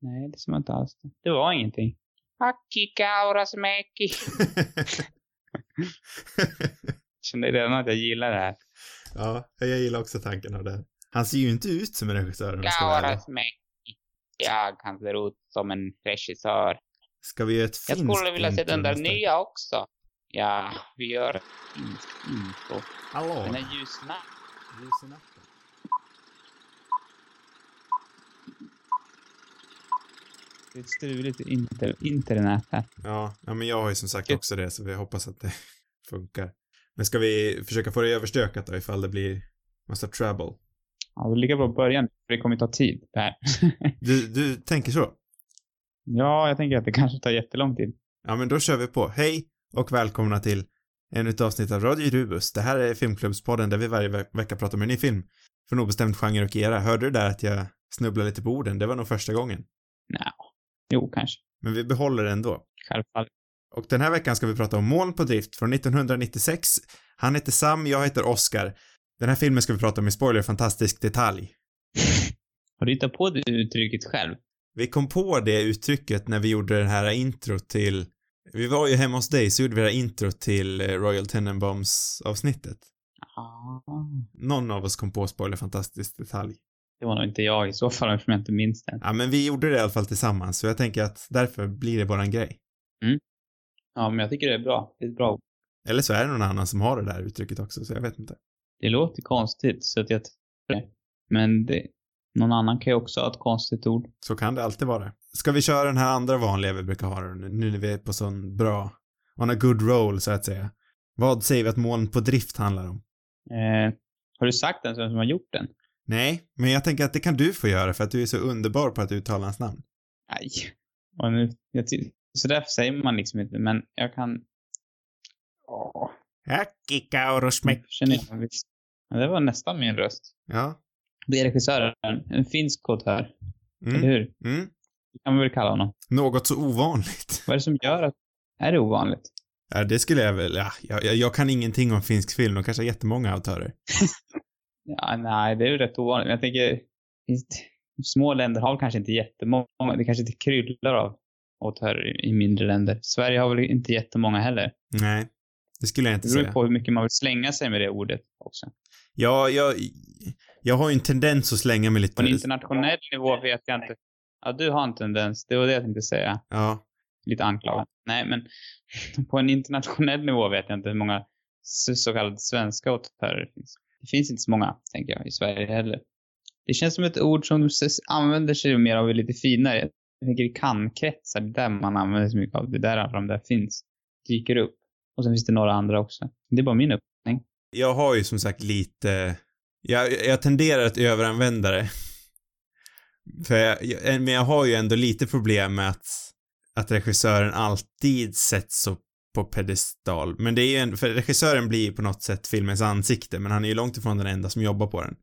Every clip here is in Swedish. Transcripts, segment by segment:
Nej, det ser man inte alls. Det var ingenting. Hacki kaurasmäki. Kände redan att jag gillar det här. ja, jag gillar också tanken av det. Han ser ju inte ut som en regissör jag. Kaurasmäki. Jag kan se ut som en regissör. Ska vi göra ett Jag finskt skulle vilja se den där nya också. Ja, vi gör ett finskt intro. Hallå? Den är ljusna. Ljus i natten. Det är ett struligt inter internet här. Ja, ja, men jag har ju som sagt också det, så vi hoppas att det funkar. Men ska vi försöka få det överstökat då, ifall det blir massa trouble? Ja, det ligger bra början, för det kommer ta tid det här. Du, du tänker så? ja, jag tänker att det kanske tar jättelång tid. Ja, men då kör vi på. Hej och välkomna till ännu ett avsnitt av Radio Rubus. Det här är Filmklubbspodden där vi varje ve vecka pratar om en ny film. För en obestämd genre och era. Hörde du där att jag snubblade lite på orden? Det var nog första gången. Nja, jo, kanske. Men vi behåller det ändå. Självfallet. Och den här veckan ska vi prata om Moln på drift från 1996. Han heter Sam, jag heter Oscar. Den här filmen ska vi prata om i spoiler fantastisk detalj. Har du hittat på det uttrycket själv? Vi kom på det uttrycket när vi gjorde det här intro till vi var ju hemma hos dig så gjorde vi det här intro till eh, Royal Tenenbaums avsnittet. Ah. Någon av oss kom på spoiler fantastisk detalj. Det var nog inte jag i så fall, eftersom jag inte minns det. Ja, men vi gjorde det i alla fall tillsammans, så jag tänker att därför blir det våran grej. Ja, men jag tycker det är bra. Det är ett bra ord. Eller så är det någon annan som har det där uttrycket också, så jag vet inte. Det låter konstigt, så att jag. Men det, någon annan kan ju också ha ett konstigt ord. Så kan det alltid vara. Ska vi köra den här andra vanliga vi brukar ha nu när vi är på sån bra, on a good roll så att säga. Vad säger vi att moln på drift handlar om? Eh, har du sagt ens vem som har gjort den? Nej, men jag tänker att det kan du få göra för att du är så underbar på att uttala hans namn. Nej. Och nu, jag så därför säger man liksom inte, men jag kan... Åh, nu känner jag mig visst. Ja, det var nästan min röst. Ja. Det är regissören, en finsk eller Mm. hur? Mm. Det kan man väl kalla honom. Något så ovanligt. Vad är det som gör att... Är det ovanligt? Ja, det skulle jag väl, ja, jag, jag- jag kan ingenting om finsk film, de kanske har jättemånga autörer. Ja, nej, det är ju rätt ovanligt. Men jag tänker, små länder har kanske inte jättemånga, det kanske inte kryllar av autörer i, mindre länder. Sverige har väl inte jättemånga heller. Nej, det skulle jag inte Det beror säga. på hur mycket man vill slänga sig med det ordet också. Ja, jag, jag har ju en tendens att slänga mig lite... På en internationell nivå vet jag inte. Ja, du har en tendens. Det var det jag tänkte säga. Ja, Lite anklagad. Nej, men på en internationell nivå vet jag inte hur många så kallade svenska autörer det finns. Det finns inte så många, tänker jag, i Sverige heller. Det känns som ett ord som använder sig mer av lite finare. Jag tänker i kan-kretsar, det är där man använder sig mycket av det. Där alla de där finns. Dyker upp. Och sen finns det några andra också. Det är bara min uppfattning. jag har ju som sagt lite... Jag, jag tenderar att överanvända det. För jag, jag, men jag har ju ändå lite problem med att, att regissören alltid sätts så på pedestal. Men det är ju en, för regissören blir ju på något sätt filmens ansikte, men han är ju långt ifrån den enda som jobbar på den.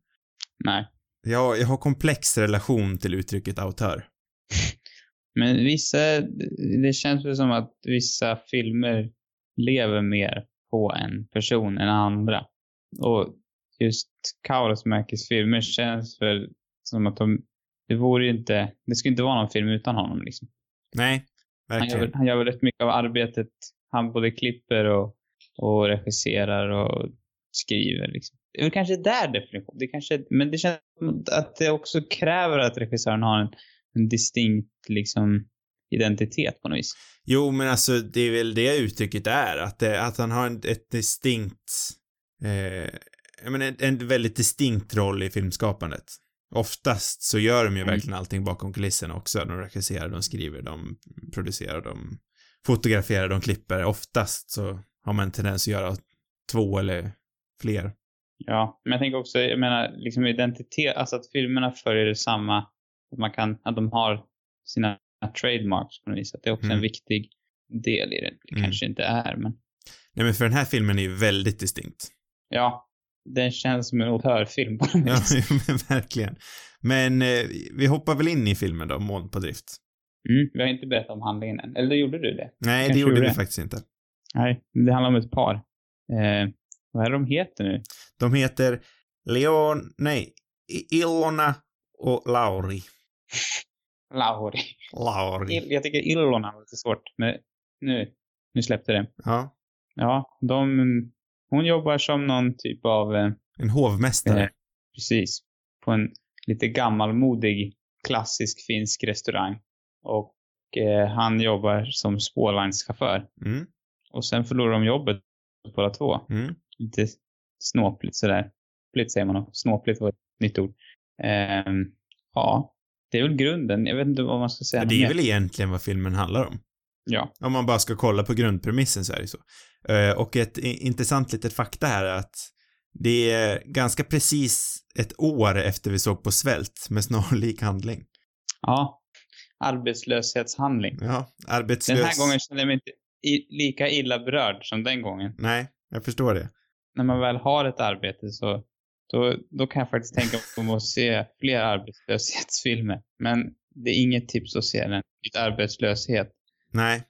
Nej. Jag, jag har komplex relation till uttrycket autör. Men vissa, det känns väl som att vissa filmer lever mer på en person än andra. Och just Kaurismäkis filmer känns väl som att de, det vore ju inte, det skulle inte vara någon film utan honom liksom. Nej, Han gör, verkligen. väl, han gör väl rätt mycket av arbetet, han både klipper och, och regisserar och skriver liksom. Det är kanske där definition, det kanske, men det känns som att det också kräver att regissören har en, en distinkt liksom identitet på något vis. Jo, men alltså det är väl det uttrycket är, att, det, att han har en, ett distinkt, eh, jag menar en, en väldigt distinkt roll i filmskapandet. Oftast så gör de ju Mm. verkligen allting bakom kulisserna också. De regisserar, de skriver, de producerar, de fotograferar, de klipper. Oftast så har man en tendens att göra två eller fler. Ja, men jag tänker också, jag menar, liksom identitet, alltså att filmerna följer samma, att man kan, att de har sina trademarks på något vis, att det är också Mm. en viktig del i det. Det Mm. kanske inte är, men Nej, men för den här filmen är ju väldigt distinkt. ja, den känns som en auteurfilm på något Ja, vis. men verkligen. Men eh, vi hoppar väl in i filmen då, Moln på drift. Mm, vi har inte berättat om handlingen än. Eller gjorde du det? Nej, det Kanske gjorde gjorde vi det. faktiskt inte. Nej, det handlar om ett par. Eh, vad är det de heter nu? De heter Leon, nej, Ilona och Lauri. Lauri. Lauri. Il, jag tycker Ilona var lite svårt, men nu, nu släppte det. Ja. Ja, de, hon jobbar som någon typ av, eh, En hovmästare. Eh, precis, på en lite gammalmodig klassisk finsk restaurang. Och eh, han jobbar som spårvagnschaufför. Mm. Och sen förlorar de jobbet båda två. Mm. Lite snåpligt sådär. Snåpligt säger man nog. Snåpligt var ett nytt ord. Ehm, ja, det är väl grunden. Jag vet inte vad man ska säga. Ja, det är väl egentligen vad filmen handlar om. Ja. Om man bara ska kolla på grundpremissen så är det så. Eh, Och ett intressant litet fakta här är att det är ganska precis ett år efter vi såg på Svält med snarlik handling. Ja. Arbetslöshetshandling. Ja, arbetslös. Den här gången kände jag mig inte lika illa berörd som den gången. Nej, jag förstår det. När man väl har ett arbete så då, då kan jag faktiskt tänka på att se fler arbetslöshetsfilmer. Men det är inget tips att se den. Just arbetslöshet. Nej.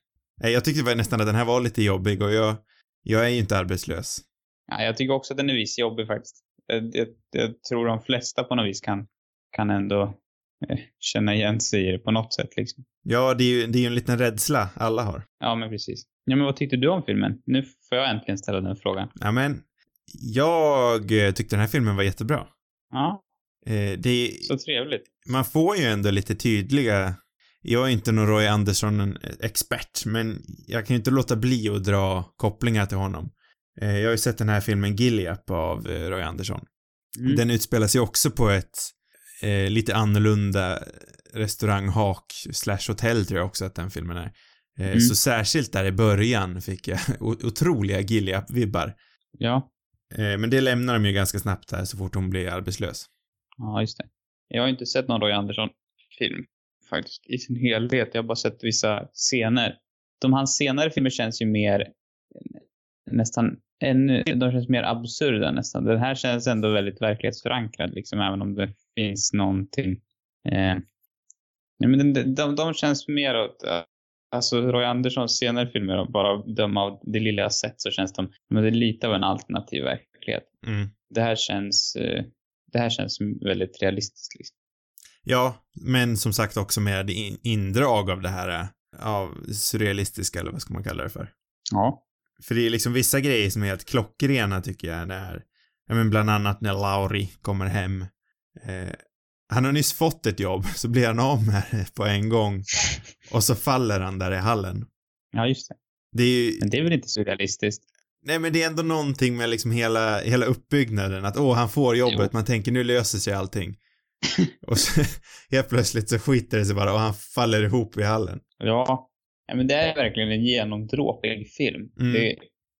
Jag tyckte nästan att den här var lite jobbig och jag, jag är ju inte arbetslös. Ja, jag tycker också att den är viss jobbig faktiskt. Jag, jag, jag tror de flesta på något vis kan, kan ändå känna igen sig i det på något sätt liksom. Ja, det är ju, det är ju en liten rädsla alla har. Ja, men precis. Ja, men vad tyckte du om filmen? Nu får jag äntligen ställa den frågan. Ja, men jag eh, tyckte den här filmen var jättebra. Ja, Eh, det är, så trevligt. man får ju ändå lite tydliga jag är inte någon Roy Andersson-expert, men jag kan ju inte låta bli att dra kopplingar till honom. Eh, Jag har ju sett den här filmen Gilliap av eh, Roy Andersson. Mm. Den utspelar sig också på ett eh, lite annorlunda restauranghak slash hotell tror jag också att den filmen är. Eh, Mm. Så särskilt där i början fick jag otroliga Gilliap-vibbar. Ja, Eh, men det lämnar de ju ganska snabbt här så fort hon blir arbetslös. ja, just det. Jag har inte sett någon Roy Andersson-film faktiskt i sin helhet. Jag har bara sett vissa scener. De hans senare filmer känns ju mer nästan ännu, de känns mer absurda nästan. Den här känns ändå väldigt verklighetsförankrad liksom, även om det finns någonting. Eh, nej, men de, de, de känns mer åt, eh, alltså Roy Anderssons senare filmer, bara döma av det lilla jag sett så känns de, men det är lite av en alternativ verklighet. Mm. Det här känns, eh, det här känns väldigt realistiskt liksom. Ja, men som sagt också med in- indrag av det här, eh, av surrealistiska eller vad ska man kalla det för. Ja. För det är liksom vissa grejer som är helt klockrena tycker jag när, ja men bland annat när Lauri kommer hem. Eh, han har nyss fått ett jobb, så blir han av med det på en gång. Och så faller han där i hallen. Ja, just det. Det är ju, Men det är väl inte så realistiskt? nej men det är ändå någonting med liksom hela, hela uppbyggnaden, att åh, han får jobbet, Jo. man tänker nu löser sig allting. och så helt plötsligt så skiter det sig bara och han faller ihop i hallen. Ja. men det är verkligen en genomdråplig film. Mm. Det,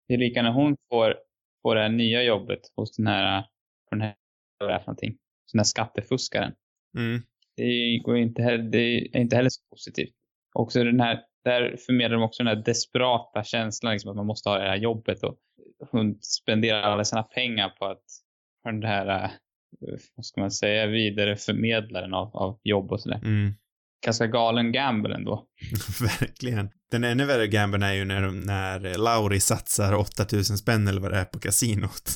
det är lika när hon får, får det här nya jobbet hos den här, den här, vad är det för någonting? Den här skattefuskaren. Mm. Det går inte heller, det är inte heller så positivt. Också den här, där förmedlar de också den här desperata känslan liksom att man måste ha det här jobbet och hon spenderar alla sina pengar på att, på den här, eh, vad ska man säga, vidareförmedlaren av, av jobb och sådär. Mm. Ganska galen gamble ändå. Verkligen. Den ännu värre gamblen är ju när, de, när Lauri satsar 8000 spänn eller vad det är på kasinot.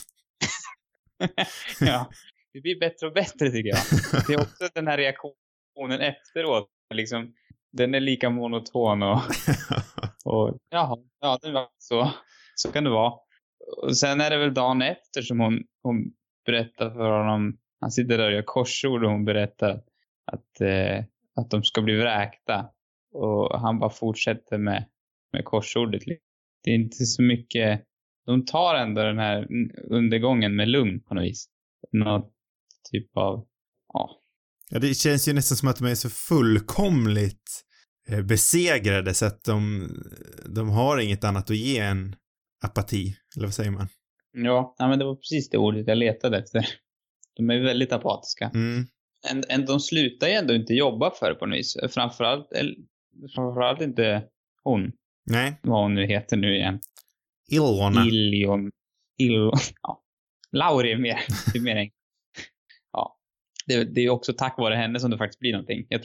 ja. Det blir bättre och bättre tycker jag. Det är också den här reaktionen efteråt. Liksom, den är lika monoton och, och jaha, ja, det var så. Så kan det vara. Och sen är det väl dagen efter som hon, hon berättar för honom, han sitter där och gör korsord och hon berättar att, eh, att de ska bli vräkta. Och han bara fortsätter med, med korsordet. Det är inte så mycket, de tar ändå den här undergången med lugn på något vis. Något typ av, ja, Ja, det känns ju nästan som att de är så fullkomligt eh, besegrade så att de, de har inget annat att ge än apati, eller vad säger man? Ja, nej, men det var precis det ordet jag letade efter. De är väldigt apatiska. Mm. En, en, de slutar ju ändå inte jobba för det på något vis. Framförallt, eller, framförallt inte hon, Nej, vad hon nu heter nu igen. Ilona. Ilion. Il, ja. Lauri är mer, det är mer. Det, det är också tack vare henne som det faktiskt blir någonting. Jag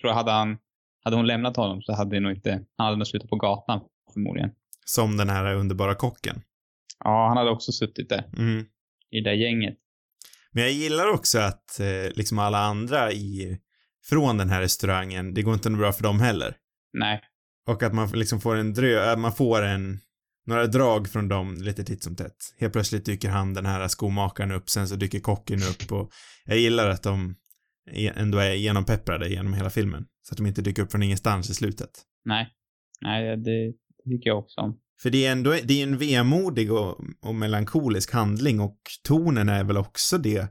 tror hade han, hade hon lämnat honom så hade det nog inte, han hade nog slutat på gatan förmodligen. Som den här underbara kocken. Ja, han hade också suttit där Mm. i det där gänget. Men jag gillar också att eh, liksom alla andra i från den här restaurangen, det går inte bra för dem heller. Nej. Och att man liksom får en drö, man får en, några drag från dem lite titt som tätt. Helt plötsligt dyker han, den här skomakaren upp, sen så dyker kocken upp och jag gillar att de ändå är genompepprade genom hela filmen. Så att de inte dyker upp från ingenstans i slutet. Nej. Nej, det tycker jag också om. För det är ändå, det är en vemodig och, och melankolisk handling och tonen är väl också det.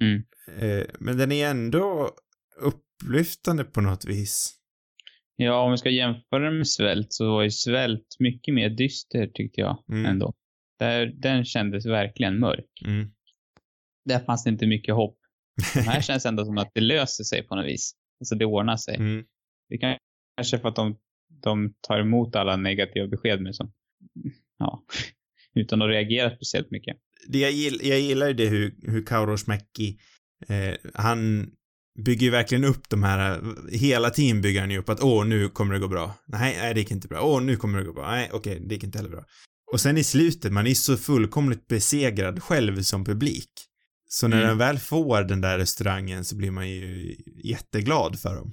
Mm. Eh, men den är ändå upplyftande på något vis. Ja, om vi ska jämföra med Svält så var ju Svält mycket mer dyster tyckte jag Mm. ändå. Där, den kändes verkligen mörk. Mm. Där fanns det inte mycket hopp. Men här känns ändå som att det löser sig på något vis. Alltså det ordnar sig. Mm. Det kan kanske för att de, de tar emot alla negativa besked med som, ja, utan att reagera speciellt mycket. Det jag, gill, jag gillar ju det hur, hur Kaurismäki, eh, han bygger ju verkligen upp de här, hela tiden bygger han ju upp att åh, nu kommer det gå bra. Nej, nej, det gick inte bra. Åh, nu kommer det gå bra. Nej, okej, det gick inte heller bra. Och sen i slutet, man är så fullkomligt besegrad själv som publik. Så när Mm. den väl får den där restaurangen så blir man ju jätteglad för dem.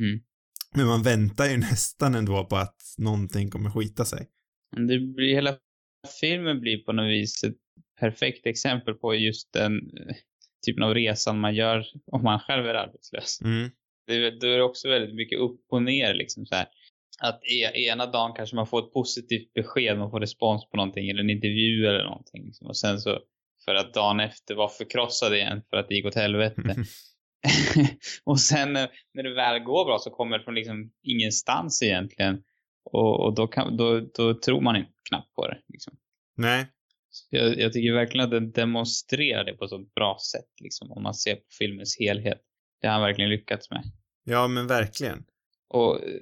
Mm. Men man väntar ju nästan ändå på att någonting kommer skita sig. Det blir, hela filmen blir på något vis ett perfekt exempel på just den typen av resan man gör om man själv är arbetslös. Mm. Det, är- då är det också väldigt mycket upp och ner liksom så här. Att e, ena dagen kanske man får ett positivt besked, man får respons på någonting eller en intervju eller någonting. Liksom. Och sen så för att dagen efter vara förkrossad igen för att det gick åt helvete. och sen eh, när det väl går bra så kommer det från liksom ingenstans egentligen. Och, och då, kan, då, då tror man inte knappt på det. Liksom. Nej. Jag, jag tycker verkligen att den demonstrerar det på ett så bra sätt, liksom, om man ser på filmens helhet. Det har han verkligen lyckats med. Ja, men verkligen. Och eh,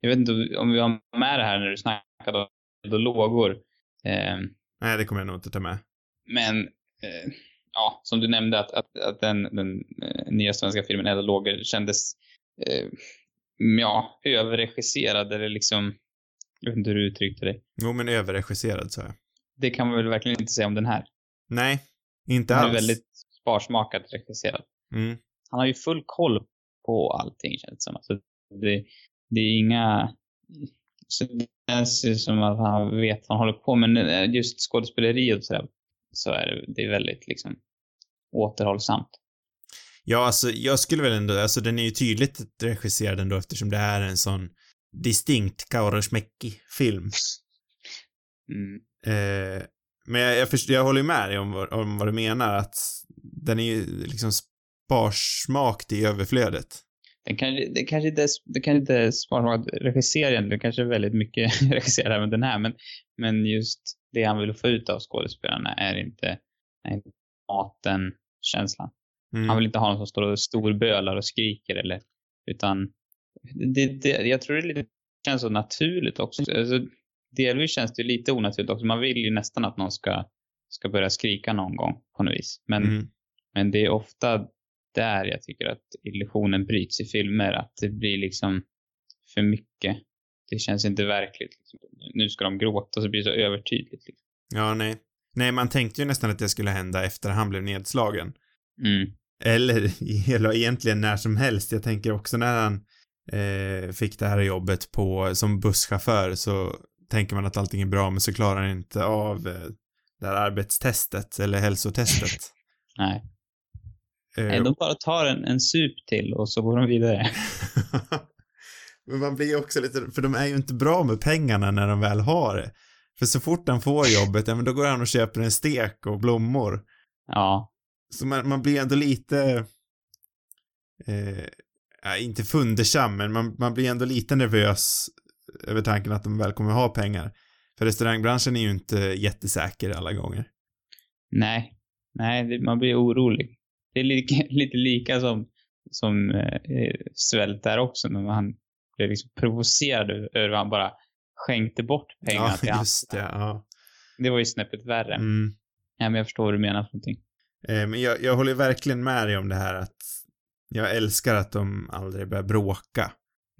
jag vet inte om vi har med det här när du snackade om och lågor. Eh, Nej, det kommer jag nog inte ta med. men eh, ja, som du nämnde att, att, att den, den eh, nya svenska filmen Eld och lågor kändes eh, ja, överregisserad eller liksom, jag vet inte hur du uttryckte det. Jo, men överregisserad sa jag. Det kan man väl verkligen inte säga om den här. Nej, inte Den är alls. väldigt sparsmakat regisserad. Mm. han har ju full koll på allting känns det som. Alltså, det, det är inga... Så det känns som att han vet vad han håller på. Men eh, just skådespeleriet och sådär, så är det, det är väldigt liksom återhållsamt. Ja, alltså jag skulle väl ändå, alltså den är ju tydligt regisserad ändå eftersom det är en sån distinkt Kaurismäki-film. Mm. Eh, men jag, jag, först, jag håller ju med dig om, vad- om vad du menar, att den är ju liksom sparsmakt i överflödet. Den kan, det kanske inte det kanske inte är sparsmakat regissera egentligen, det kanske är väldigt mycket regissera även den här, men, men just det han vill få ut av skådespelarna är inte, är inte maten, känslan. Mm. Han vill inte ha någon som står och storbölar och skriker eller, utan det, det, jag tror det lite, känns så naturligt också. Alltså, delvis känns det lite onaturligt också. Man vill ju nästan att någon ska, ska börja skrika någon gång på något vis. Men, Mm. men det är ofta där jag tycker att illusionen bryts i filmer. Att det blir liksom för mycket. Det känns inte verkligt. Liksom. Nu ska de gråta så blir det så övertydligt. Liksom. Ja, nej. Nej, man tänkte ju nästan att det skulle hända efter han blev nedslagen. Mm. Eller, eller egentligen när som helst. Jag tänker också när han eh, fick det här jobbet på, som busschaufför så tänker man att allting är bra men så klarar han inte av eh, det här arbetstestet eller hälsotestet. Nej. Eh, Nej, de bara tar en, en sup till och så går de vidare. men man blir ju också lite, för de är ju inte bra med pengarna när de väl har det. För så fort han får jobbet, ja men då går han och köper en stek och blommor. Ja. Så man, man blir ändå lite, eh, inte fundersam, men man, man blir ändå lite nervös över tanken att de väl kommer ha pengar. För restaurangbranschen är ju inte jättesäker alla gånger. Nej. Nej, man blir orolig. Det är lika, lite lika som, som eh, svält där också. När man blev liksom provocerad över att han bara skänkte bort pengar till Ja, andra. just det, ja. Det var ju snäppet värre. Mm. Ja, men jag förstår vad du menar för någonting. Eh, men jag, jag håller verkligen med dig om det här att jag älskar att de aldrig börjar bråka.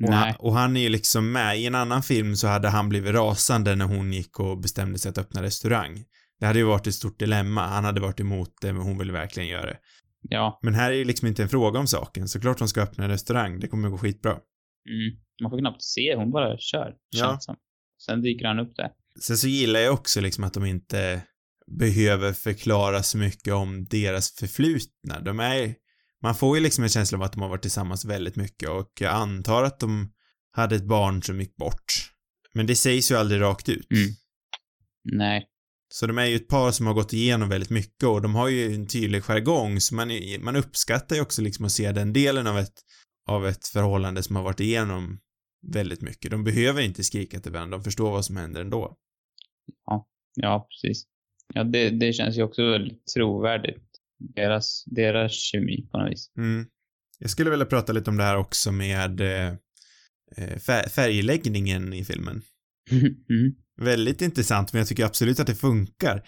Och han, och han är ju liksom med. I en annan film så hade han blivit rasande när hon gick och bestämde sig att öppna restaurang. Det hade ju varit ett stort dilemma. Han hade varit emot det, men hon ville verkligen göra det. Ja. Men här är det liksom inte en fråga om saken. Såklart hon ska öppna en restaurang, det kommer gå skitbra. Mm. Man får knappt se, hon bara kör. Ja. Som. Sen dyker han upp där. Sen så gillar jag också liksom att de inte behöver förklara så mycket om deras förflutna. De är, man får ju liksom en känsla av att de har varit tillsammans väldigt mycket och jag antar att de hade ett barn som gick bort. Men det sägs ju aldrig rakt ut. Mm. Nej. Så de är ju ett par som har gått igenom väldigt mycket och de har ju en tydlig jargong så man, man uppskattar ju också liksom att se den delen av ett, av ett förhållande som har varit igenom väldigt mycket. De behöver inte skrika till varandra, de förstår vad som händer ändå. Ja, precis. Ja, det, det känns ju också väldigt trovärdigt. Deras, deras kemi på något vis. Mm. Jag skulle vilja prata lite om det här också med eh, eh, fär- färgläggningen i filmen. mm. Väldigt intressant, men jag tycker absolut att det funkar.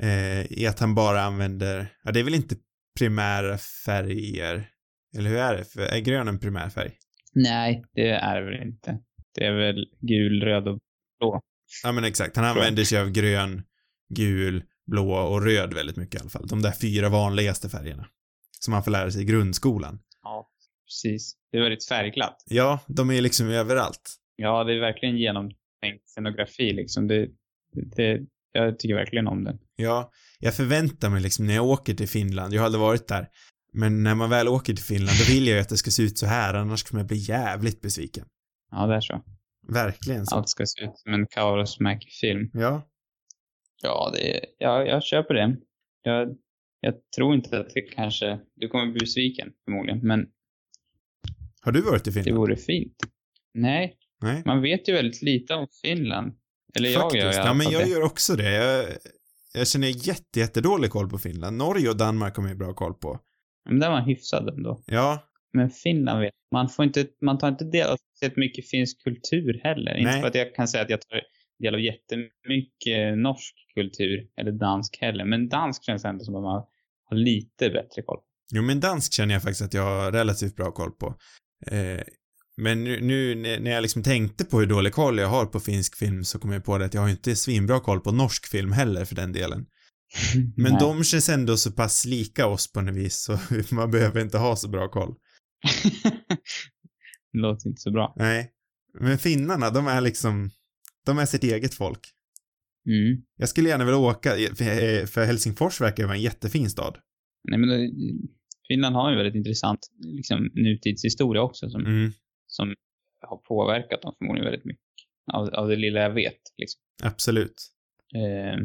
Eh, I att han bara använder, ja det är väl inte primära färger, eller hur är det? För är grön en primär färg? Nej, det är det väl inte. Det är väl gul, röd och blå. Ja men exakt, han använder sig av grön, gul, blå och röd väldigt mycket i alla fall. De där fyra vanligaste färgerna. Som man får lära sig i grundskolan. Ja, precis. Det är väldigt färgglatt. Ja, de är liksom överallt. Ja, det är verkligen genomtänkt scenografi liksom. Det, det, jag tycker verkligen om den. Ja, jag förväntar mig liksom när jag åker till Finland, jag har aldrig varit där, men när man väl åker till Finland då vill jag ju att det ska se ut så här, annars kommer jag bli jävligt besviken. Ja, det är så. Verkligen så. Allt ska se ut som en Kaurismäki-film. Ja. Ja, det, ja, jag köper det. Jag, jag tror inte att det kanske... Du kommer bli besviken förmodligen, men Har du varit i det Finland? vore fint. Nej, Nej. man vet ju väldigt lite om Finland. Eller jag Faktiskt. gör i alla ja, men jag det. gör också det. Jag, jag känner jätte, jättedålig koll på Finland. Norge och Danmark har man ju bra koll på. Men där var man hyfsad ändå. Ja, Men Finland vet man får inte, man tar inte del av sett mycket finsk kultur heller. Inte Nej. för att jag kan säga att jag tar del av jättemycket norsk kultur eller dansk heller. Men dansk känns ändå som att man har lite bättre koll. jo men dansk känner jag faktiskt att jag har relativt bra koll på. Eh, men nu, nu när jag liksom tänkte på hur dålig koll jag har på finsk film så kom jag på det att jag har inte svinbra koll på norsk film heller för den delen. Men de känns ändå så pass lika oss på något vis så man behöver inte ha så bra koll. det låter inte så bra. Nej. Men finnarna, de är liksom, de är sitt eget folk. Mm. Jag skulle gärna vilja åka, för- Helsingfors verkar vara en jättefin stad. Nej, men det, Finland har ju väldigt intressant liksom, nutidshistoria också som, Mm, som har påverkat dem förmodligen väldigt mycket. Av, av det lilla jag vet. Liksom. absolut. Eh,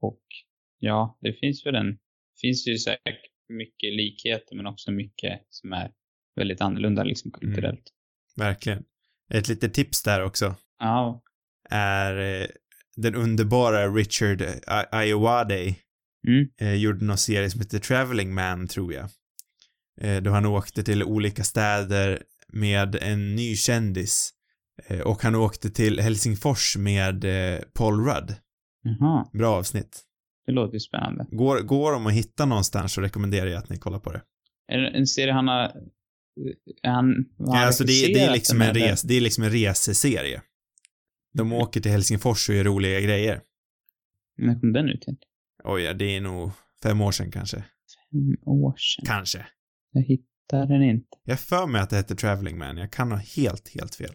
och ja, det finns väl en, finns ju säkert mycket likheter men också mycket som är väldigt annorlunda liksom kulturellt. Verkligen. Ett litet tips där också Ja, är eh, den underbara Richard I- Ayoade mm, eh, gjorde någon serie som heter Traveling Man, tror jag. Eh, då han åkte till olika städer med en ny kändis. Och han åkte till Helsingfors med Paul Rudd. jaha, Bra avsnitt. det låter ju spännande. Går, går de att hitta någonstans så rekommenderar jag att ni kollar på det. Är det en serie han har, är han, han Ja, alltså det, det, är liksom en res, det är liksom en reseserie. De åker till Helsingfors och gör roliga grejer. När kom den ut? Oj, ja, det är nog fem år sedan kanske. Fem år sedan. Kanske. Jag hittar den inte. Jag för mig att det heter Traveling Man. Jag kan ha helt, helt fel.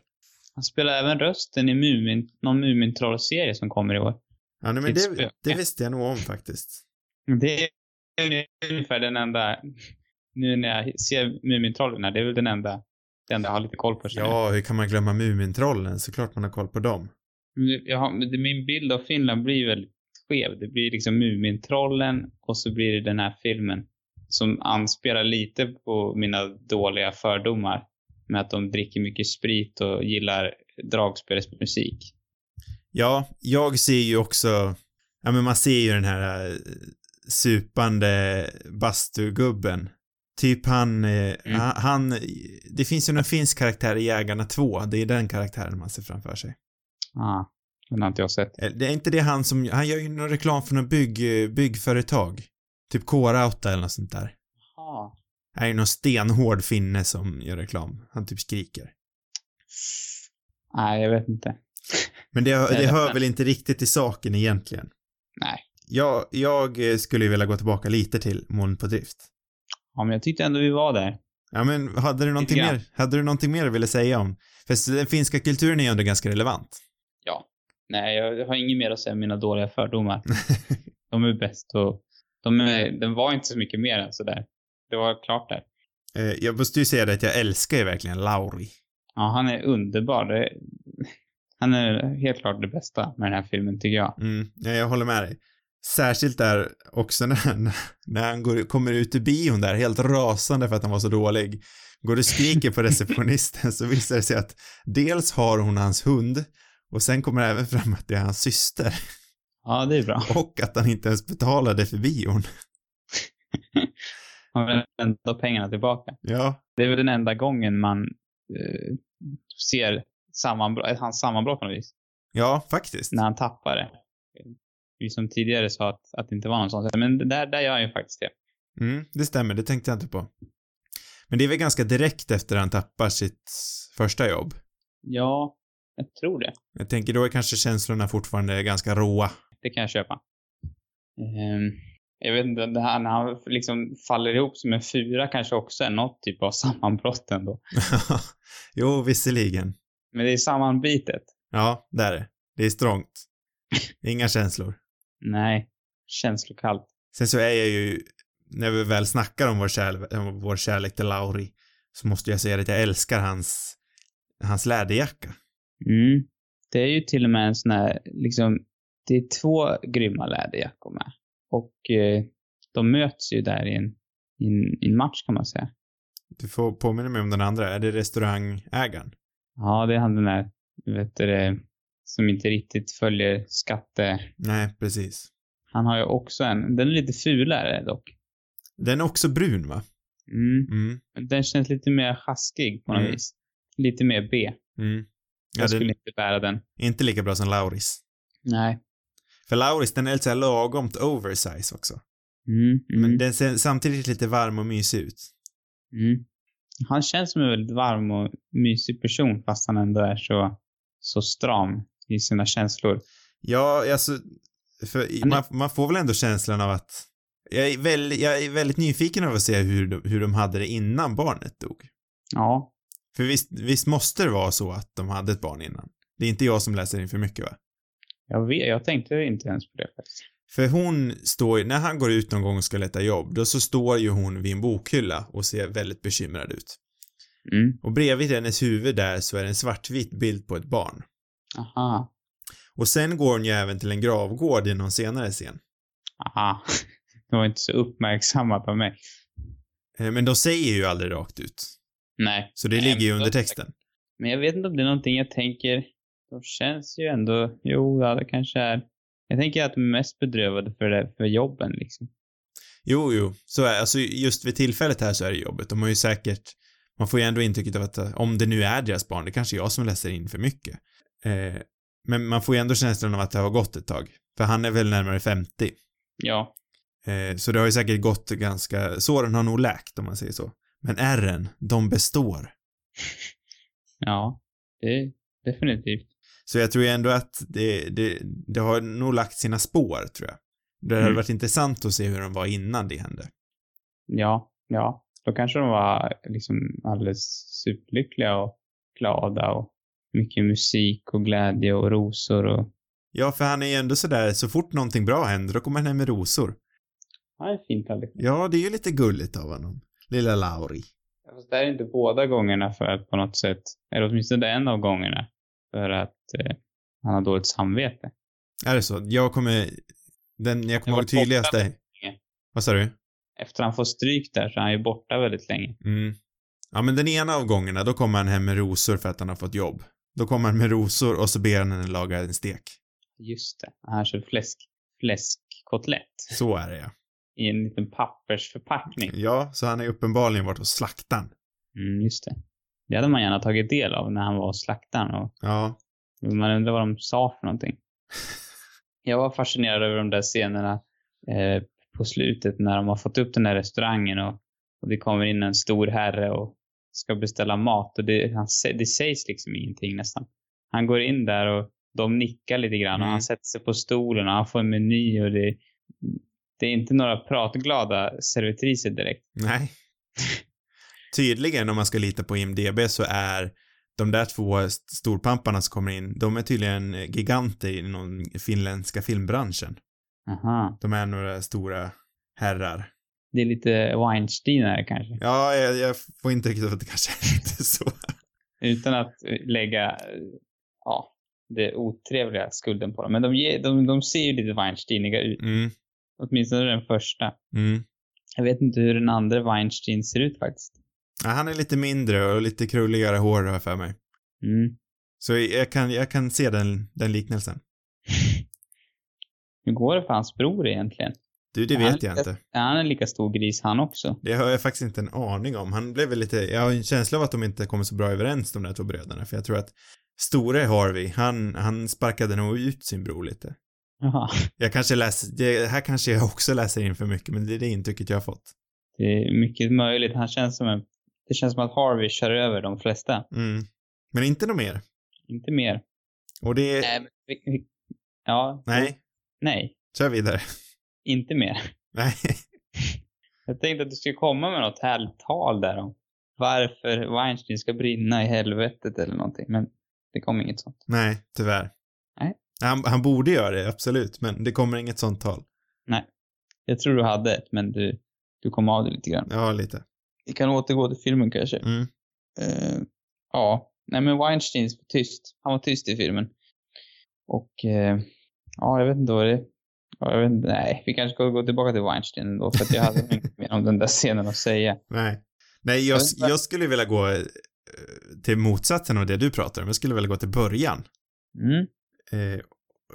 Han spelar även rösten i Mumin, någon Mumintroll-serie som kommer i år. Ja, nej, men Till det, det visste jag nog om faktiskt. Det är ungefär den enda, nu när jag ser Mumintrollen här, det är väl den enda, det enda jag har lite koll på. Ja, hur kan man glömma Mumintrollen? Såklart man har koll på dem. Har, min bild av Finland blir väldigt skev. Det blir liksom Mumintrollen och så blir det den här filmen som anspelar lite på mina dåliga fördomar med att de dricker mycket sprit och gillar dragspelsmusik. Ja, jag ser ju också, ja men man ser ju den här eh, supande bastugubben. Typ han, eh, Mm. han, det finns ju någon finsk karaktär i Jägarna 2, det är den karaktären man ser framför sig. Ah, den har inte jag sett. Eh, Det är inte det han som, han gör ju någon reklam för någon bygg, byggföretag. Typ K-Rauta eller något sånt där. Ah. Han är ju någon stenhård finne som gör reklam. Han typ skriker. Nej, jag vet inte. Men det, det det- hör väl inte riktigt till saken egentligen. Nej. Jag, jag skulle ju vilja gå tillbaka lite till Moln på drift. Ja, men jag tyckte ändå vi var där. Ja, men hade du någonting mer, hade du någonting mer du ville säga om? För den finska kulturen är ju ändå ganska relevant. Ja. Nej, jag har inget mer att säga om mina dåliga fördomar. de är bäst och de är, den var inte så mycket mer än sådär. Det var klart där. Eh, jag måste ju säga det att jag älskar ju verkligen Lauri. Ja, han är underbar. Det, han är helt klart det bästa med den här filmen, tycker jag. Mm, ja, jag håller med dig. Särskilt där också när, när han går, kommer ut ur bion där, helt rasande för att han var så dålig. Går och skriker på receptionisten så visar det sig att dels har hon hans hund och sen kommer det även fram att det är hans syster. Ja, det är bra. Och att han inte ens betalade för bion. Han vill ändå pengarna tillbaka. Ja, Det är väl den enda gången man eh, ser sammanbrott, hans sammanbrott på något vis. ja faktiskt. När han tappar det. Vi som tidigare sa att, att det inte var någon sån. Men där, där gör han ju faktiskt det. Mm, det stämmer, det tänkte jag inte på. Men det är väl ganska direkt efter han tappar sitt första jobb. Ja, jag tror det. Jag tänker då är kanske känslorna fortfarande ganska råa. Det kan jag köpa. Ehm, jag vet inte, det här när han liksom faller ihop som en fyra kanske också är något typ av sammanbrott ändå. jo, visserligen. Men det är sammanbitet. Ja, det är det. Det är strångt. Inga känslor. Nej, känslokallt. Sen så är jag ju, när vi väl snackar om vår, kärle- om vår kärlek till Lauri, så måste jag säga att jag älskar hans, hans läderjacka. Mm. Det är ju till och med en sån här, liksom, det är två grymma läderjackor med. Och eh, de möts ju där i en, i en, i en match kan man säga. Du får påminna mig om den andra. Är det restaurangägaren? Ja, det är han den där, vet du det, som inte riktigt följer skatte... Nej, precis. Han har ju också en, den är lite fulare dock. Den är också brun, va? Mm. Mm, Den känns lite mer sjaskig på något Mm. vis. Lite mer B. mm. Jag Ja, skulle den inte bära den. inte lika bra som Lauris. Nej. För Lauris, den är lite så här lagomt oversize också. Mm, mm, Men den ser samtidigt lite varm och mysig ut. mm. Han känns som en väldigt varm och mysig person fast han ändå är så, så stram i sina känslor. Ja, alltså, för man, man får väl ändå känslan av att jag är, väldigt, jag är väldigt nyfiken av att se hur de, hur de hade det innan barnet dog. Ja. För visst, visst måste det vara så att de hade ett barn innan? Det är inte jag som läser in för mycket va? Jag vet, jag tänkte inte ens på det faktiskt. För hon står, när han går ut någon gång och ska leta jobb, då så står ju hon vid en bokhylla och ser väldigt bekymrad ut. Mm. Och bredvid hennes huvud där så är det en svartvit bild på ett barn. Aha. Och sen går hon ju även till en gravgård i någon senare scen. Aha. Det var inte så uppmärksammat av mig. Eh, Men de säger ju aldrig rakt ut. Nej. Så det Nej, ligger ju under texten. Men jag vet inte om det är någonting jag tänker. De känns ju ändå, jo, ja, det kanske är. Jag tänker att de är mest bedrövade för, det, för jobben liksom. Jo, jo, så är alltså just vid tillfället här så är det jobbet. De har ju säkert, man får ju ändå intrycket av att eh, om det nu är deras barn, det kanske är jag som läser in för mycket. Eh, men man får ju ändå känslan av att det har gått ett tag. För han är väl närmare 50. Ja. Eh, så det har ju säkert gått ganska, såren har nog läkt om man säger så. Men ärren, de består. Ja. Det är definitivt. Så jag tror ju ändå att det, det, det har nog lagt sina spår, tror jag. Det hade Mm. varit intressant att se hur de var innan det hände. Ja. Ja. Då kanske de var liksom alldeles superlyckliga och glada och mycket musik och glädje och rosor och Ja, för han är ju ändå sådär, så fort någonting bra händer, då kommer han hem med rosor. Ja, det är fint Alex. Ja, det är ju lite gulligt av honom. Lilla Lauri. Fast det är inte båda gångerna för att på något sätt, eller åtminstone en av gångerna, för att eh, han har dåligt samvete. Är det så? Jag kommer, den jag kommer ihåg tydligast länge. Vad sa du? Efter han får stryk där så är han ju borta väldigt länge. Mm. Ja, men den ena av gångerna, då kommer han hem med rosor för att han har fått jobb. Då kommer han med rosor och så ber han henne laga en stek. Just det. Han kör fläsk, fläskkotlett Så är det ja. i en liten pappersförpackning. Ja, så han har ju uppenbarligen varit hos slaktaren. Mm, just det. Det hade man gärna tagit del av när han var hos slaktaren och Ja. man undrar vad de sa för någonting. Jag var fascinerad över de där scenerna eh, på slutet när de har fått upp den där restaurangen och, och det kommer in en stor herre och ska beställa mat och det, han, det sägs liksom ingenting nästan. Han går in där och de nickar lite grann och Mm. han sätter sig på stolen och han får en meny och det, det är inte några pratglada servitriser direkt. Nej. Tydligen, om man ska lita på IMDB, så är de där två st- storpamparna som kommer in, de är tydligen giganter inom finländska filmbranschen. Aha. De är några stora herrar. Det är lite Weinsteinare kanske. Ja, jag, jag får inte riktigt att det kanske är lite så. Utan att lägga, ja, det otrevliga skulden på dem. Men de, ger, de, de ser ju lite Weinsteiniga ut. Mm, Åtminstone den första. mm. Jag vet inte hur den andra Weinstein ser ut faktiskt. Ja, han är lite mindre och lite krulligare hår har jag för mig. Mm. Så jag kan, jag kan se den, den liknelsen. Hur går det för hans bror egentligen? Du, det vet är jag lika- inte. Är han en lika stor gris han också? Det har jag faktiskt inte en aning om. Han blev väl lite, jag har en känsla av att de inte kommer så bra överens de där två bröderna, för jag tror att store Harvey, han, han sparkade nog ut sin bror lite. Jaha. Jag kanske läser, det här kanske jag också läser in för mycket, men det är det intrycket jag har fått. Det är mycket möjligt. Han känns som en... Det känns som att Harvey kör över de flesta. Mm. Men inte något mer. Inte mer. Och det, Nej, vi- vi- Ja. nej, Nej. kör vidare. Inte mer. Nej. Jag tänkte att du skulle komma med något härligt tal där om varför Weinstein ska brinna i helvetet eller någonting. Men det kom inget sånt. Nej, tyvärr. Nej. Han, han borde göra det, absolut, men det kommer inget sånt tal. Jag tror du hade ett, men du, du kom av det lite grann. Ja, lite. Vi kan återgå till filmen kanske. Mm. Eh, ja, nej men Weinstein var tyst. Han var tyst i filmen. Och eh, ja, jag vet inte vad det ja, jag vet nej, vi kanske ska gå tillbaka till Weinstein ändå för att jag hade inte mer om den där scenen att säga. Nej. Nej, jag, Jag skulle vilja gå eh, till motsatsen av det du pratar om. Jag skulle vilja gå till början. Mm. Eh,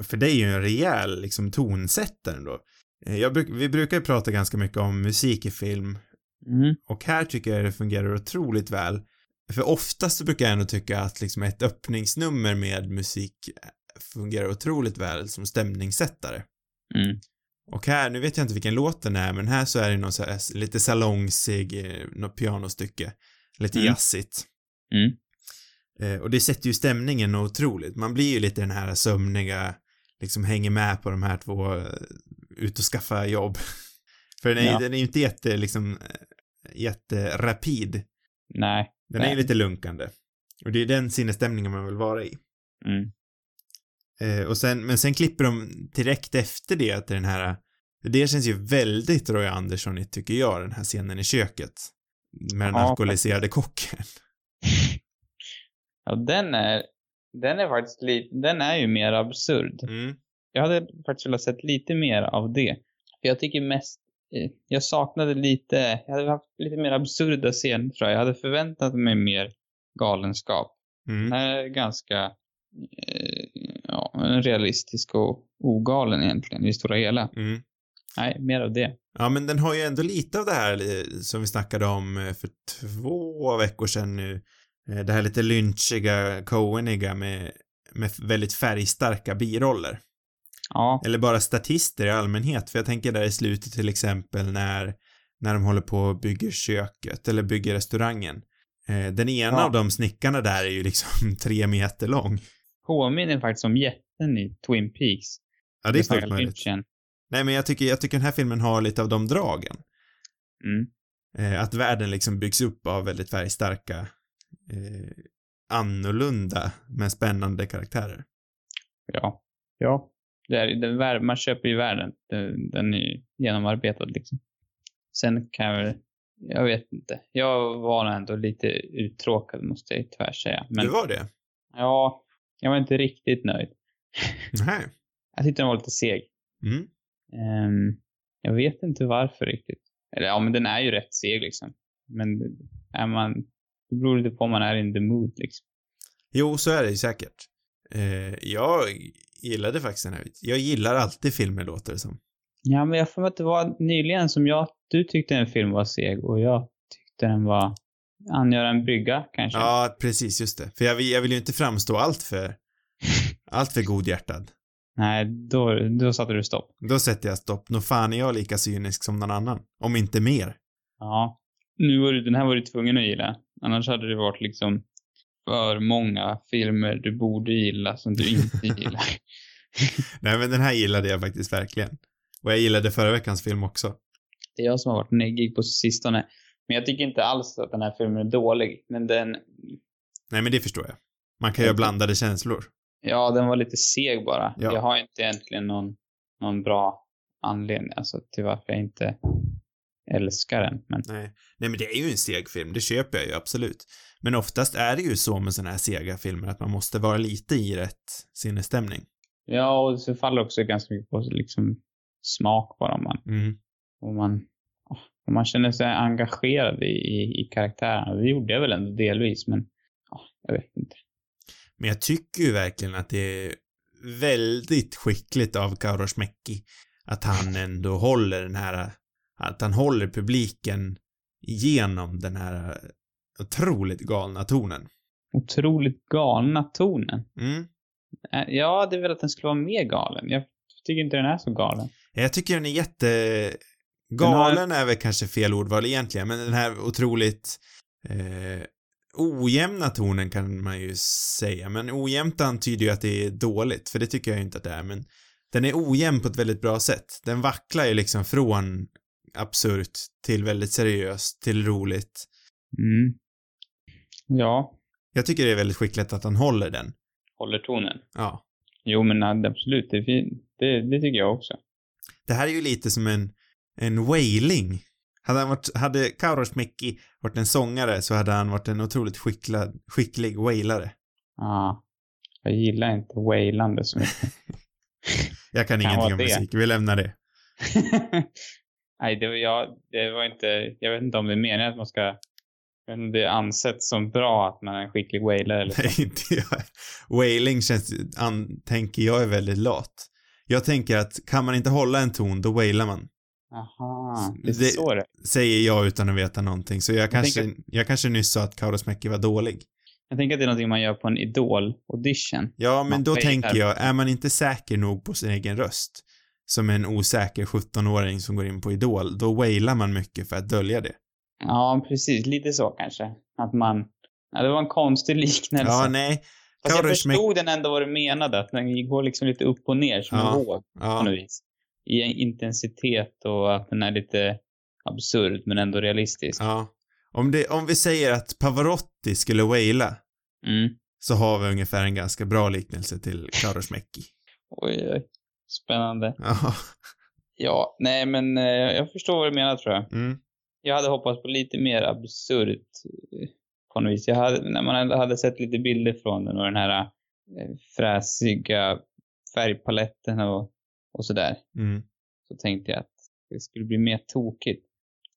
för det är ju en rejäl liksom tonsättare ändå. Eh, bruk, vi brukar ju prata ganska mycket om musik i film Mm. och här tycker jag det fungerar otroligt väl. För oftast så brukar jag ändå tycka att liksom ett öppningsnummer med musik fungerar otroligt väl som stämningssättare. Mm. Och här, nu vet jag inte vilken låt den är, men här så är det någon så här, lite salongsig, eh, något pianostycke. Lite Mm. jazzigt. Mm. Eh, och det sätter ju stämningen otroligt. Man blir ju lite den här sömniga, liksom hänger med på de här två, eh, ut och skaffa jobb. För den är, Ja. den är ju inte jätte, liksom, eh, jätterapid. Nej. Den är ju Nej. lite lunkande. Och det är den sinnesstämningen man vill vara i. Mm. Eh, och sen, men sen klipper de direkt efter det till den här, det känns ju väldigt Roy Andersson tycker jag, den här scenen i köket. Med den Ja, alkoholiserade kocken. Ja, den är, den är faktiskt lite, den är ju mer absurd. Mm. Jag hade faktiskt velat sett lite mer av det. För jag tycker mest, eh, jag saknade lite, jag hade haft lite mer absurda scener tror jag. Jag hade förväntat mig mer galenskap. Den Mm. här är ganska, eh, realistisk och ogalen egentligen i det stora hela. Mm. Nej, mer av det. Ja, men den har ju ändå lite av det här eh, som vi snackade om eh, för två veckor sedan nu. Eh, Det här lite lynchiga, Coeniga med, med väldigt färgstarka biroller. Ja, Eller bara statister i allmänhet, för jag tänker där i slutet till exempel när, när de håller på och bygger köket eller bygger restaurangen. Den ena Ja. av de snickarna där är ju liksom tre meter lång. påminner faktiskt om jätten i Twin Peaks. Ja, det är fullt möjligt. Nej, men jag tycker, jag tycker den här filmen har lite av de dragen. Mm. Eh, att världen liksom byggs upp av väldigt färgstarka, eh, annorlunda men spännande karaktärer. Ja. Ja. Det är, vär- man köper ju världen. Den, den är ju genomarbetad liksom. Sen kan jag väl, jag vet inte. Jag var ändå lite uttråkad måste jag tyvärr säga. Men det var det? ja, jag var inte riktigt nöjd. Nej. Jag tyckte den var lite seg. Mm. Ehm, jag vet inte varför riktigt. Eller ja, men den är ju rätt seg liksom. Men är man, det beror lite på om man är in the mood liksom. Jo, så är det ju säkert. Eh, jag gillade faktiskt den här. Jag gillar alltid filmer låter det som. Ja, men jag får att det var nyligen som jag, du tyckte en film var seg och jag tyckte den var angöra en brygga kanske. Ja, precis, just det. För jag vill, jag vill ju inte framstå allt för, allt för godhjärtad. Nej, då, då satte du stopp. Då sätter jag stopp. Nå fan är jag lika cynisk som någon annan. Om inte mer. Ja. Nu var du, den här var du tvungen att gilla. Annars hade det varit liksom för många filmer du borde gilla som du inte gillar. Nej, men den här gillade jag faktiskt verkligen. Och jag gillade förra veckans film också. Det är jag som har varit neggig på sistone. Men jag tycker inte alls att den här filmen är dålig. Men den, Nej, men det förstår jag. Man kan ju ha blandade känslor. Ja, den var lite seg bara. Ja. Jag har inte egentligen någon, någon bra anledning alltså, till varför jag inte älskar den. Men Nej. Nej, men det är ju en seg film, det köper jag ju absolut. Men oftast är det ju så med såna här sega filmer att man måste vara lite i rätt sinnesstämning. ja, och det faller också ganska mycket på liksom, smak bara om man, Mm. om man, om man känner sig engagerad i, i, i karaktärerna. Det gjorde jag väl ändå delvis, men ja, jag vet inte. Men jag tycker ju verkligen att det är väldigt skickligt av Kaurismäki att han ändå håller den här, att han håller publiken igenom den här otroligt galna tonen. Otroligt galna tonen. Mm. Ja, det är väl att den skulle vara mer galen. Jag tycker inte den är så galen. Jag tycker den är jätte... har- Galen är väl kanske fel ordval egentligen, men den här otroligt eh, ojämna tonen kan man ju säga, men ojämnt antyder ju att det är dåligt, för det tycker jag inte att det är, men den är ojämn på ett väldigt bra sätt. Den vacklar ju liksom från absurt till väldigt seriöst till roligt. Mm. Ja, Jag tycker det är väldigt skickligt att han håller den. håller tonen. Ja. Jo, men absolut. Det, det, det tycker jag också. Det här är ju lite som en, en wailing. Hade han varit, hade Kaurismäki varit en sångare så hade han varit en otroligt skicklig, skicklig wailare. Ja. Jag gillar inte wailande så mycket. Jag kan Kan ingenting om det. musik, vi lämnar det. Nej, det var, jag, det var inte... Jag vet inte om det är meningen att man ska... Om det är ansett som bra att man är en skicklig wailare eller så. Nej, inte jag. Wailing känns, an, tänker jag är väldigt lat. Jag tänker att kan man inte hålla en ton, då wailar man. Aha, det Det- så det Säger jag utan att veta någonting. Så jag kanske, tänker- jag kanske nyss sa att Kaurismäki var dålig. Jag tänker att det är någonting man gör på en Idol-audition. Ja, men Man då tänker jag, är man inte säker nog på sin egen röst, som en osäker 17-åring som går in på Idol, då wailar man mycket för att dölja det. Ja, precis. Lite så kanske. Att man... Ja, det var en konstig liknelse. Ja, nej. Fast jag förstod den ändå vad du menade. Att den går liksom lite upp och ner som Ja, en våg på Ja, något vis. I intensitet och att den är lite absurd men ändå realistisk. ja. Om, det, om vi säger att Pavarotti skulle waila, Mm. så har vi ungefär en ganska bra liknelse till Kaurismäki. Oj, oj. Spännande. Ja. Ja, nej men eh, jag förstår vad du menar tror jag. Mm. Jag hade hoppats på lite mer absurt eh, på något vis. Jag hade, när man hade sett lite bilder från den och den här eh, fräsiga färgpaletten och, och sådär. Mm. Så tänkte jag att det skulle bli mer tokigt.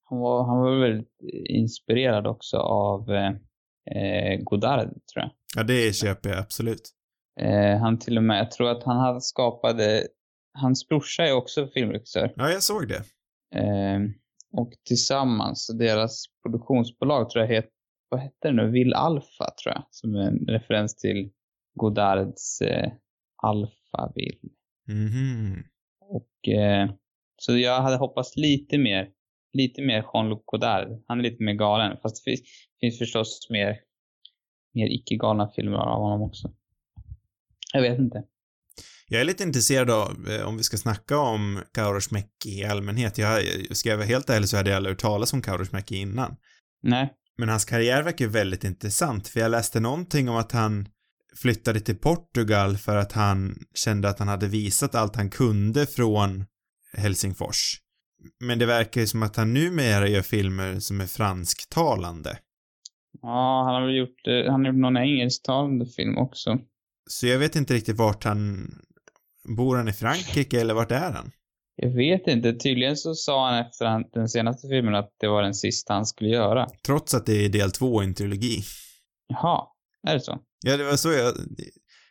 Han var, han var väldigt inspirerad också av eh, eh, Godard, tror jag. Ja, det köper jag absolut. Eh, han till och med, jag tror att han hade skapade, hans brorsa är också filmregissör. Ja, jag såg det. Eh, och tillsammans, deras produktionsbolag tror jag heter, vad hette det nu? Vill Alpha tror jag. Som en referens till Godards eh, Alphaville. Mhm. Och eh, så jag hade hoppats lite mer, lite mer Jean-Luc Godard. Han är lite mer galen. Fast det finns, finns förstås mer, mer icke-galna filmer av honom också. Jag vet inte. Jag är lite intresserad av, eh, om vi ska snacka om Kaurismäki i allmänhet. Jag, ska jag vara helt ärlig så hade jag aldrig hört talas om Kaurismäki innan. Nej. Men hans karriär verkar ju väldigt intressant, för jag läste någonting om att han flyttade till Portugal för att han kände att han hade visat allt han kunde från Helsingfors. Men det verkar ju som att han numera gör filmer som är fransktalande. Ja, han har väl gjort, eh, han har gjort någon engelsktalande film också. Så jag vet inte riktigt vart han... Bor han i Frankrike eller vart är han? Jag vet inte. Tydligen så sa han efter den senaste filmen att det var den sista han skulle göra. Trots att det är del två i en trilogi. Jaha, är det så? Ja, det var så jag...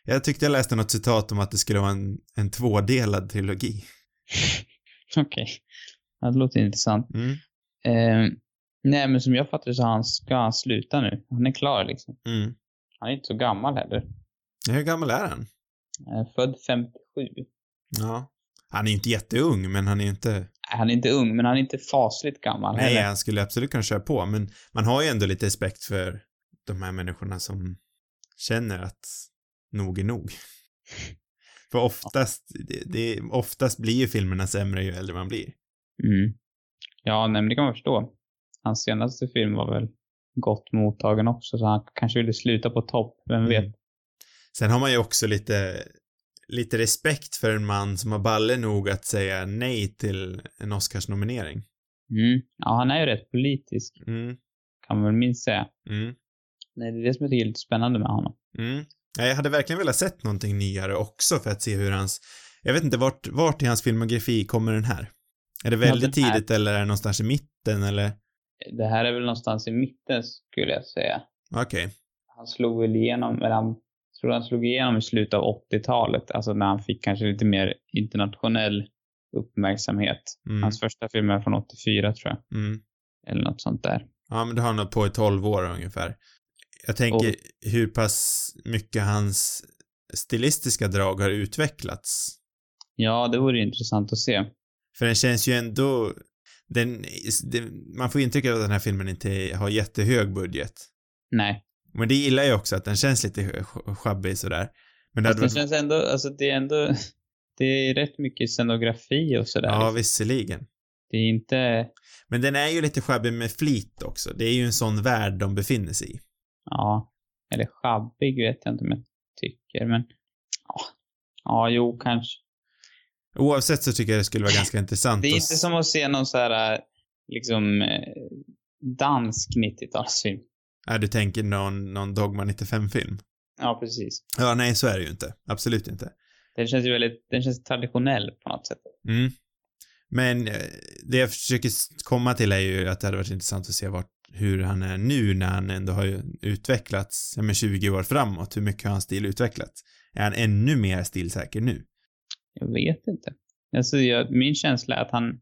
Jag tyckte jag läste något citat om att det skulle vara en, en tvådelad trilogi. Okej. Ja, det låter intressant. Mm. Eh, nej, men som jag fattar så han, ska han sluta nu. Han är klar liksom. Mm. Han är inte så gammal heller. Hur gammal är han? Eh, född 57. Ja. Han är ju inte jätteung, men han är ju inte... Han är inte ung, men han är inte fasligt gammal Nej, heller. han skulle absolut kunna köra på, men man har ju ändå lite respekt för de här människorna som känner att nog är nog. För oftast, det, det, oftast blir ju filmerna sämre ju äldre man blir. Mm. Ja, nej, men det kan man förstå. hans senaste film var väl gott mottagen också, så han kanske ville sluta på topp, vem Mm. vet? Sen har man ju också lite, lite respekt för en man som har balle nog att säga nej till en Oscarsnominering. Mm. Ja, han är ju rätt politisk, Mm, kan man väl minst säga. mm, Nej, det är det som jag tycker är lite spännande med honom. mm. Ja, Jag hade verkligen velat sett någonting nyare också för att se hur hans, jag vet inte vart, vart i hans filmografi kommer den här? Är det väldigt här- tidigt eller är det någonstans i mitten eller? Det här är väl någonstans i mitten, skulle jag säga. Okej. Han slog väl igenom, eller han, tror han slog igenom i slutet av 80-talet, alltså när han fick kanske lite mer internationell uppmärksamhet. Mm, Hans första film är från 84 tror jag, mm. eller något sånt där. Ja, men det har han på i 12 år ungefär. Jag tänker hur pass mycket hans stilistiska drag har utvecklats. Ja, det vore intressant att se. För den känns ju ändå, den, det, man får intrycket av att den här filmen inte har jättehög budget. Nej. Men det gillar jag också, att den känns lite sjabbig sådär. Men det det känns ändå, alltså det är ändå, det är rätt mycket scenografi och sådär. ja visserligen. Det är inte, Men den är ju lite sjabbig med flit också. Det är ju en sån värld de befinner sig i. ja, eller sjabbig vet jag inte om jag tycker, men ja, ja jo kanske. Oavsett så tycker jag det skulle vara ganska intressant Det är inte som att se någon så här, äh, liksom, eh, dansk 90-talsfilm. Ja, du tänker någon, någon Dogma 95-film? Ja, precis. Ja, nej, så är det ju inte. Absolut inte. Den känns ju väldigt, den känns traditionell på något sätt. Mm. Men eh, det jag försöker komma till är ju att det hade varit intressant att se vart, hur han är nu när han ändå har utvecklats, ja men 20 år framåt. Hur mycket har hans stil utvecklats? Är han ännu mer stilsäker nu? Jag vet inte. Alltså, jag, min känsla är att han,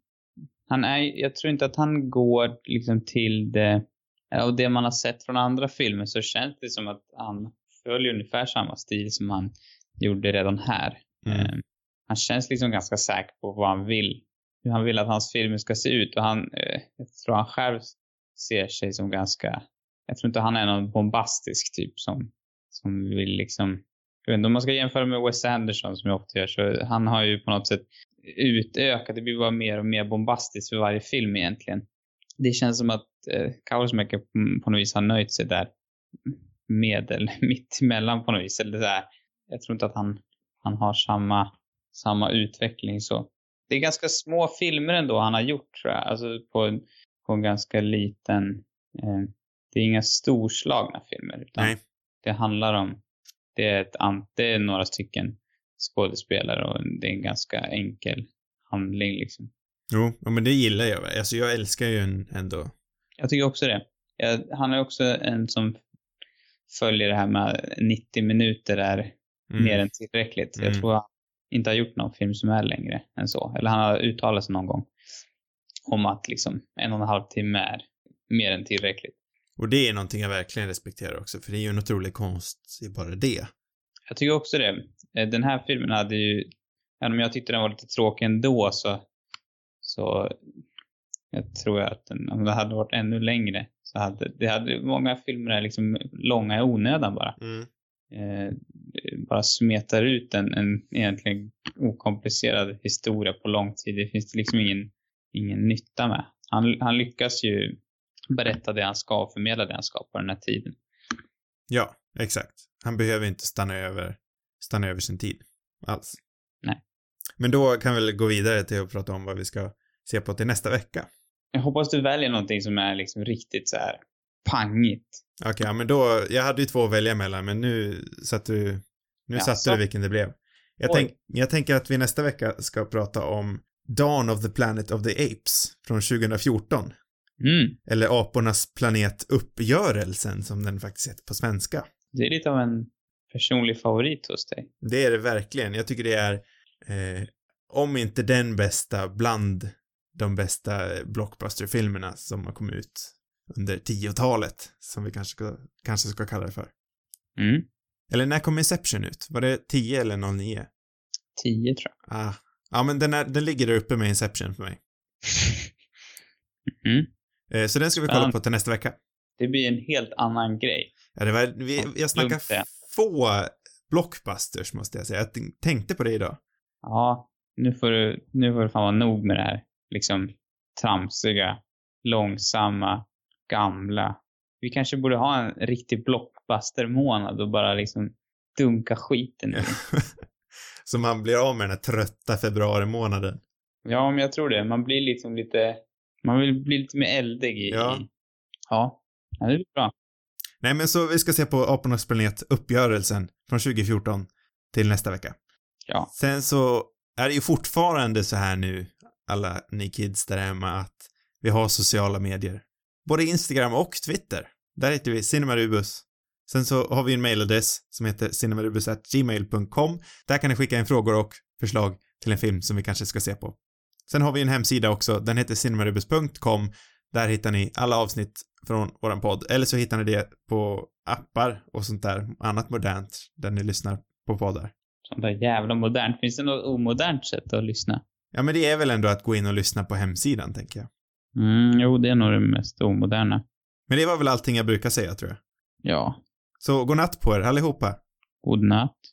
han är, jag tror inte att han går liksom till det, och det man har sett från andra filmer så känns det som att han följer ungefär samma stil som han gjorde redan här. Mm. Eh, han känns liksom ganska säker på vad han vill, hur han vill att hans filmer ska se ut och han, eh, jag tror han själv ser sig som ganska, jag tror inte han är någon bombastisk typ som, som vill liksom jag vet inte, om man ska jämföra med Wes Anderson som jag ofta gör så han har ju på något sätt utökat, det blir bara mer och mer bombastiskt för varje film egentligen. Det känns som att eh, Kaurismäki på, något vis har nöjt sig där medel, mitt emellan på något vis. Eller så här, jag tror inte att han, han har samma, samma utveckling så. Det är ganska små filmer ändå han har gjort tror jag, alltså på, på en ganska liten, eh, det är inga storslagna filmer utan Nej. det handlar om, det är, ett, det är några stycken skådespelare och det är en ganska enkel handling liksom. Jo, men det gillar jag. Alltså jag älskar ju en, ändå. Jag tycker också det. Jag, han är också en som följer det här med 90 minuter är Mm. mer än tillräckligt. Mm. Jag tror han inte har gjort någon film som är längre än så. Eller han har uttalat sig någon gång om att liksom en och en halv timme är mer än tillräckligt. Och det är någonting jag verkligen respekterar också, för det är ju en otrolig konst i bara det. Jag tycker också det. Eh, Den här filmen hade ju, även om jag tyckte den var lite tråkig ändå så, så jag tror att den, om det hade varit ännu längre så hade, det hade, många filmer är liksom långa i onödan bara. Mm. Eh, bara smetar ut en, en egentligen okomplicerad historia på lång tid. Det finns liksom ingen, ingen nytta med. Han, han lyckas ju berätta det han ska och förmedla det han ska på den här tiden. Ja, exakt. Han behöver inte stanna över, stanna över sin tid. Alls. Nej. Men då kan vi väl gå vidare till att prata om vad vi ska se på till nästa vecka. Jag hoppas du väljer någonting som är liksom riktigt så här pangigt. Okej, ja, men då, jag hade ju två att välja mellan, men nu satte du, nu Jaså? satte du vilken det blev. Jag, tänk, jag tänker att vi nästa vecka ska prata om Dawn of the Planet of the Apes från 2014. Mm. Eller Apornas planet Uppgörelsen som den faktiskt heter på svenska. Det är lite av en personlig favorit hos dig. Det är det verkligen. Jag tycker det är, eh, om inte den bästa, bland de bästa blockbusterfilmerna som har kommit ut under 10-talet, som vi kanske ska, kanske ska kalla det för. Mm. Eller när kom Inception ut? Var det 10 eller 09? 10 tror jag. Ah. Ja, men den, är, den ligger där uppe med Inception för mig. Mm. Eh, så den ska vi kolla på till nästa vecka. Det blir en helt annan grej. Ja, det var, vi, jag snackar få blockbusters måste jag säga. Jag tänkte på det idag. Ja, nu får du, nu får du fan vara nog med det här liksom tramsiga långsamma, gamla. Vi kanske borde ha en riktig blockbuster-månad och bara liksom dunka skiten i. Så man blir av med den här trötta februari månaden. Ja, men jag tror det. Man blir liksom lite, man vill bli lite mer eldig i, Ja. ja. Ja, det är bra. Nej, men så vi ska se på Apornas planet, uppgörelsen från 2014 till nästa vecka. Ja. Sen så är det ju fortfarande så här nu, alla ni kids där hemma, att vi har sociala medier. Både Instagram och Twitter. Där heter vi Cinemarubus. Sen så har vi en mailadress som heter cinemarubus.gmail.com. Där kan ni skicka in frågor och förslag till en film som vi kanske ska se på. Sen har vi en hemsida också, den heter cinemarubus.com. Där hittar ni alla avsnitt från våran podd. Eller så hittar ni det på appar och sånt där, annat modernt, där ni lyssnar på poddar. Sånt där jävla modernt. Finns det något omodernt sätt att lyssna? Ja, men det är väl ändå att gå in och lyssna på hemsidan, tänker jag. Mm, jo, det är nog det mest omoderna. Men det var väl allting jag brukar säga, tror jag. Ja. Så god natt på er allihopa. God natt.